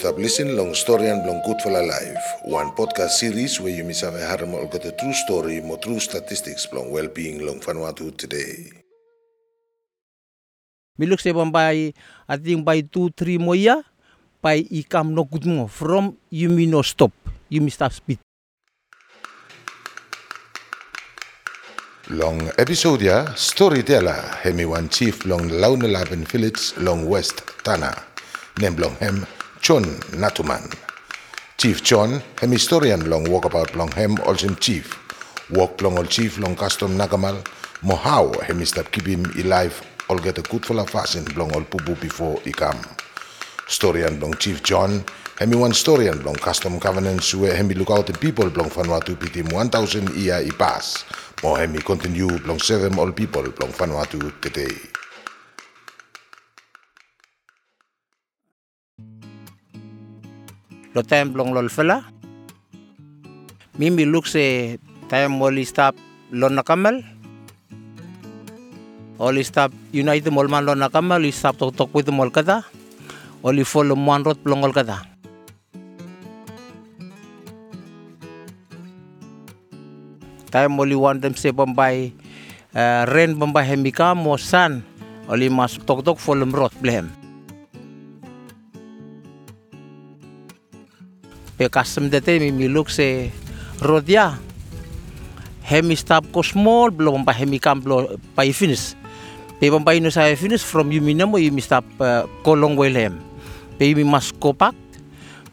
Listening long story and long good for life. One podcast series where you miss have a mo got a true story, more true statistics long well-being long Vanuatu today. Miluk se bambai ating by two three moya by ikam no good mo from you me no stop you me stop speed. Long episode ya storyteller hemi one chief long Launelaben village long west Tanna. Nem long hem John Natuman. Chief John hem historian long walkabout long hem also chief. Walk long all chief long custom nagamal. Mohau hem keep him alive all get a good full of fashion long all pubu before he come. Historian long Chief John hemi one historian long custom covenants where hemi look out the people long Vanuatu pitim 1000 ia i pass. Mo hemi continue long seven all people long Vanuatu today. Lo time long lol fela. Mimi look se time moli stop lon nakamal. Oli stop United mol man lon nakamal, li stop tok tok with mol kata. Oli follow one road plongol kata. Time moli one them se bombay uh, ren bombay hemika mo san. Oli mas tok tok follow road blehem. kasmdete mi miluk se rodia ya. hemi stop ko small belum pa hemi kam blo pa finish. Pe pa ino sa finish from yumi namo yumi stop eh, uh, kolong welem pe yumi mas kopak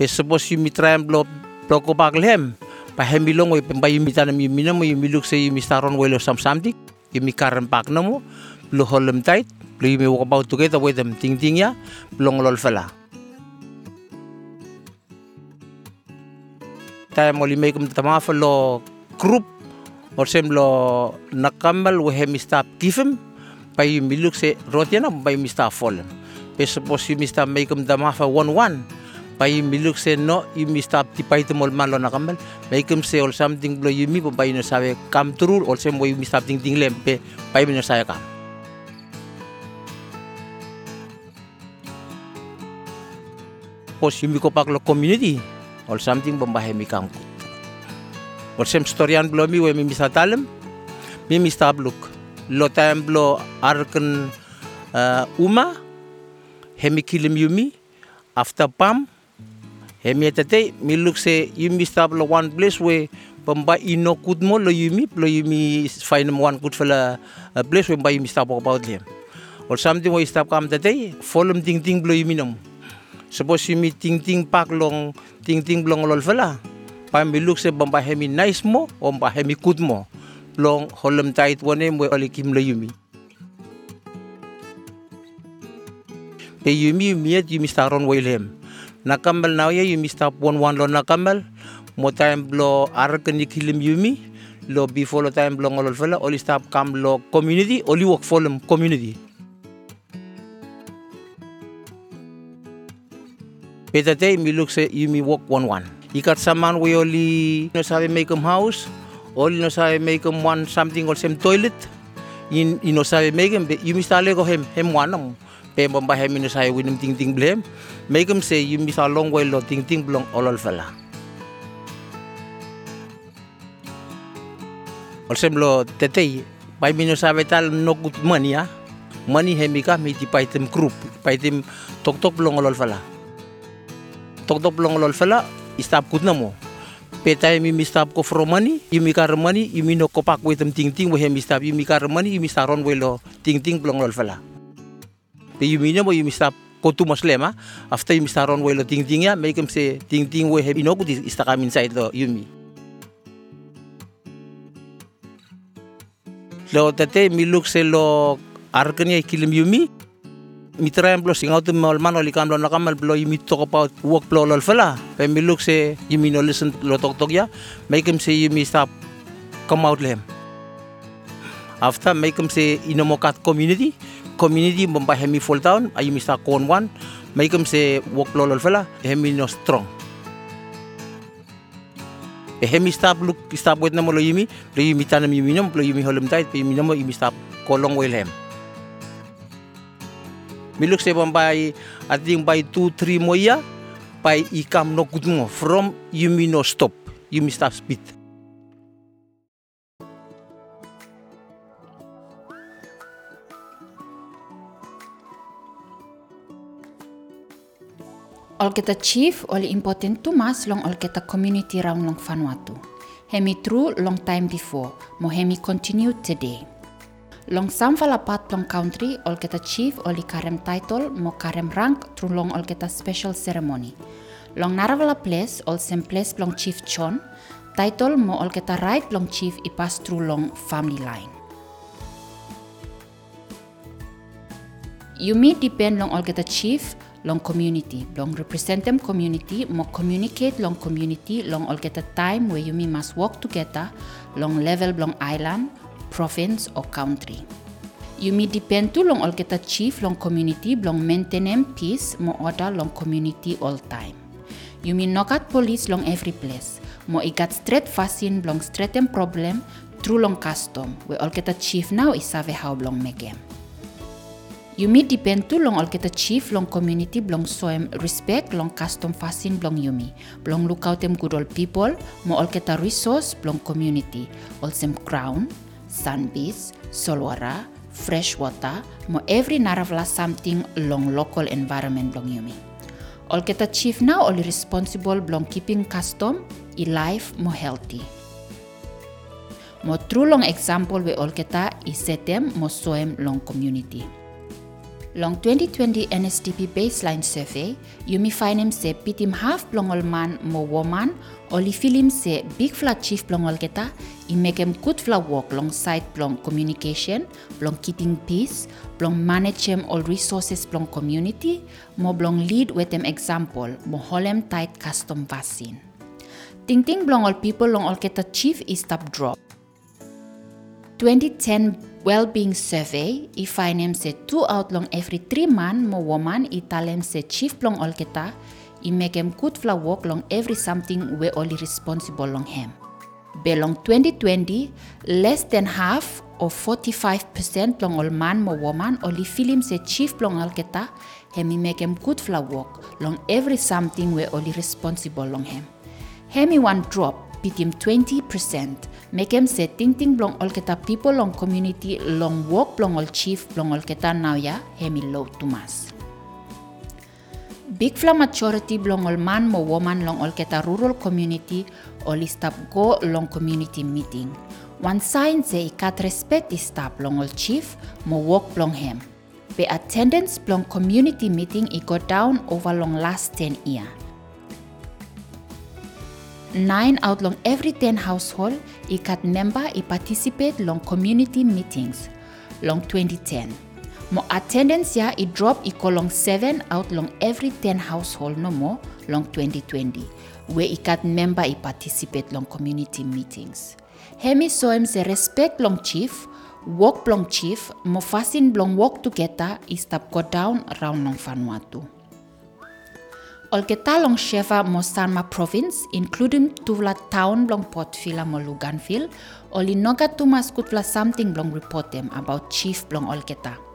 pe suppose yumi tram blo blo kopak lem pa hemi long we pa yumi tanam yumi namo yumi luk se yumi staron welo sam samdik yumi karen pak namo blo holem tight blo yumi wakabau together with them ting ting ya belong lol fela. taim ngoli mei kum tama lo krup. Or sem lo nakamal we he mista kifem pai miluk se rotiana pa yu mista folem pe suppose yu mista mei kum tama fa won won pai miluk se no yu mista ti pai yu mol malo nakamal mei kum se or something blo yu mi pa no sabe kam trur or sem we yu mista ting ting lem pe pai yu no kam. Pos yu lo community or something bombahe mi kamkut. Or sem storian blo mi we mi misa talem, mi. Lo time blo arken uh, uma, hemi kilim yumi, after pam, hemi etate, mi look se yumi stab lo one place we bomba ino kut mo lo yumi, lo yumi find one good fella uh, place we bomba yumi stab about them. Or something we stab kam tate, follow ding ding blo yumi nom. Suppose yumi ting ting pak long ting ting blong lol fela pa mi look se bamba hemi nice mo o ba hemi kut mo. Long holem tait wone mo oli kim le yumi. Pe yumi yumi et yumi staron wilhelm nakambal na ya yumi stap one one lo nakambal mo time blo arken ni kilim yumi. Lo before lo time blo ngolol fela oli kam lo community oli work for community Petate mi look se you walk one one. Ikat saman we only knows how make em house, only knows how make em one something or same toilet. In you know how make em, you must go hem hem one them. Pe bomba hem you know how to ting ting blame. Make em say you miss long way lo ting ting blong all all fella. Or same lo tetei, by me know how no good money ah. Money hem ika me di pay group, pay them tok tok blong all all fella tok long lol fela istap kut namo petay mi mistap ko from money yumi kar money yumi no ko pak wetem ting ting we mistap yumi kar money yumi staron we lo. Ting ting blong lol fela. Pe yumi no mo yumi stap ko tu maslema after yumi staron we lo ting ting ya make him say ting ting we he ino ko istakam inside lo yumi lo tate mi se lo arkanya kilim yumi mi try blo sing out mal man oli kam lo nakamal blo yimi talk about work blo lol fela. Pe se yimi no listen lo tok tok ya make him say yimi stop come out lem. After make him say inomokat community community bomba hemi fall down ayumi stop con one make him say work blo lol fela hemi no strong. Hemi stop look stop wet na mo lo yimi lo yimi tanam yimi no lo yimi holem tight pe yimi no yimi stop kolong wel hem mi look se bombay ating by 2 3 mo ya pai i kam no kutmo from yumi no stop yumi stop speed Ol kita chief oli important tu mas long ol kita community round long Vanuatu. Hemi true long time before, mo hemi continue today. Long samfala pat long country, ol kita chief oli karem title mo karem rank through long ol kita special ceremony. Long naravala place, ol sem place long chief chon, title mo ol kita right long chief i pass through long family line. Yumi depend long ol kita chief long community, long represent them community, mo communicate long community, long all get a time where you must work together, long level long island, province or country. You may depend to long all get a chief long community, long maintain peace, mo order long community all time. You may knock at police long every place, mo igat straight fasin long straight problem through long custom, where all get a chief now is save how long make em. Yumi depend tu long all chief long community blong soem respect long custom fasin blong Yumi. Blong look out them good old people, mo all kita resource long community. All sem crown, sunbees, solwara, fresh water, mo every naravla something long local environment blong Yumi. All kita chief now only responsible blong keeping custom, i life mo healthy. Mo true long example we all kita i setem mo soem long community. Long 2020 NSDP baseline survey, you yumi find se pitim half blongol man mo woman, oli film se big flat chief blongol keta, make him good flat work long side blong communication, blong keeping peace, blong manage him all resources blong community, mo blong lead with them example, mo holem tight custom vaccine. Ting ting blong all people long all keta chief is stop drop. 2010 well-being survey If i find se two out long every three man mo woman i talem se chief long all kita i make him good fla work long every something we only responsible long him. Belong 2020, less than half or 45% long all man mo woman only feel him se chief long all kita hemi make him good fla work long every something we only responsible long him. Hemi one drop pitim 20%. Make him say ting ting blong kita people long community long work blong all chief blong all kita now ya hemi low tumas. Big fla majority blong all man mo woman long all kita rural community only stop go long community meeting. One sign say ikat respect is stop long all chief mo work blong him. Be attendance blong community meeting i go down over long last 10 year. 9 out long every 10 household ikat member i participate long community meetings long 2010. Mo attendance ya i drop i long 7 out long every 10 household no more long 2020 where ikat member i participate long community meetings. Hemi soem se respect long chief, work long chief, mo fasin long work together i stop go down around long Vanuatu. Olgeta longsheva Mosanma province, including tuvla town blong potfila moluganfil, oli noga tumas kutla something blong report them about chief blong Olgeta.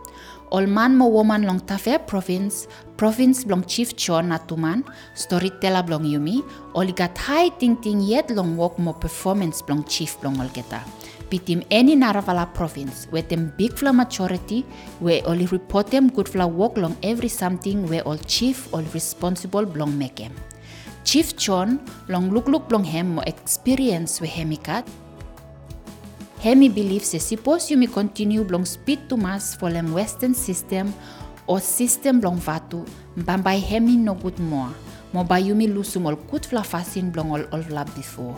Ol man mo woman long Tafea province, province long chief John Natuman, storyteller long Yumi, oli gat high ting ting yet long work mo performance long chief long Olketa pitim any Naravala province where them big fla majority where only report them good fla work long every something where all chief all responsible belong make. Chief John long look look belong hem mo experience we hemikat. Hemi believes you may continue belong speed to mass for them western system or system belong vatu mbambai hemi no good more. Mo ba yumi lusum all good fla fasin belong all all fla before.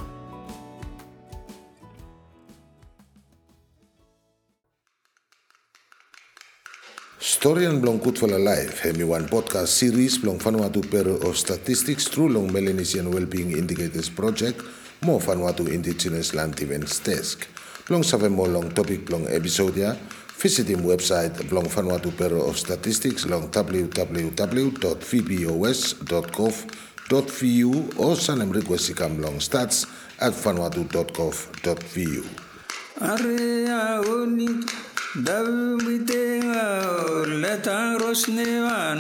Storian blong Kutvala Live, hemi one podcast series blong Vanuatu Bureau of Statistics through long Melanesian Wellbeing Indicators Project, mo Vanuatu Indigenous Land Events Desk. Blong save mo long topic blong episodia, visit him website long Vanuatu Bureau of Statistics long www.vbos.gov.vu o sanem request ikam long stats at vanuatu.gov.vu. David Letang Rosnevan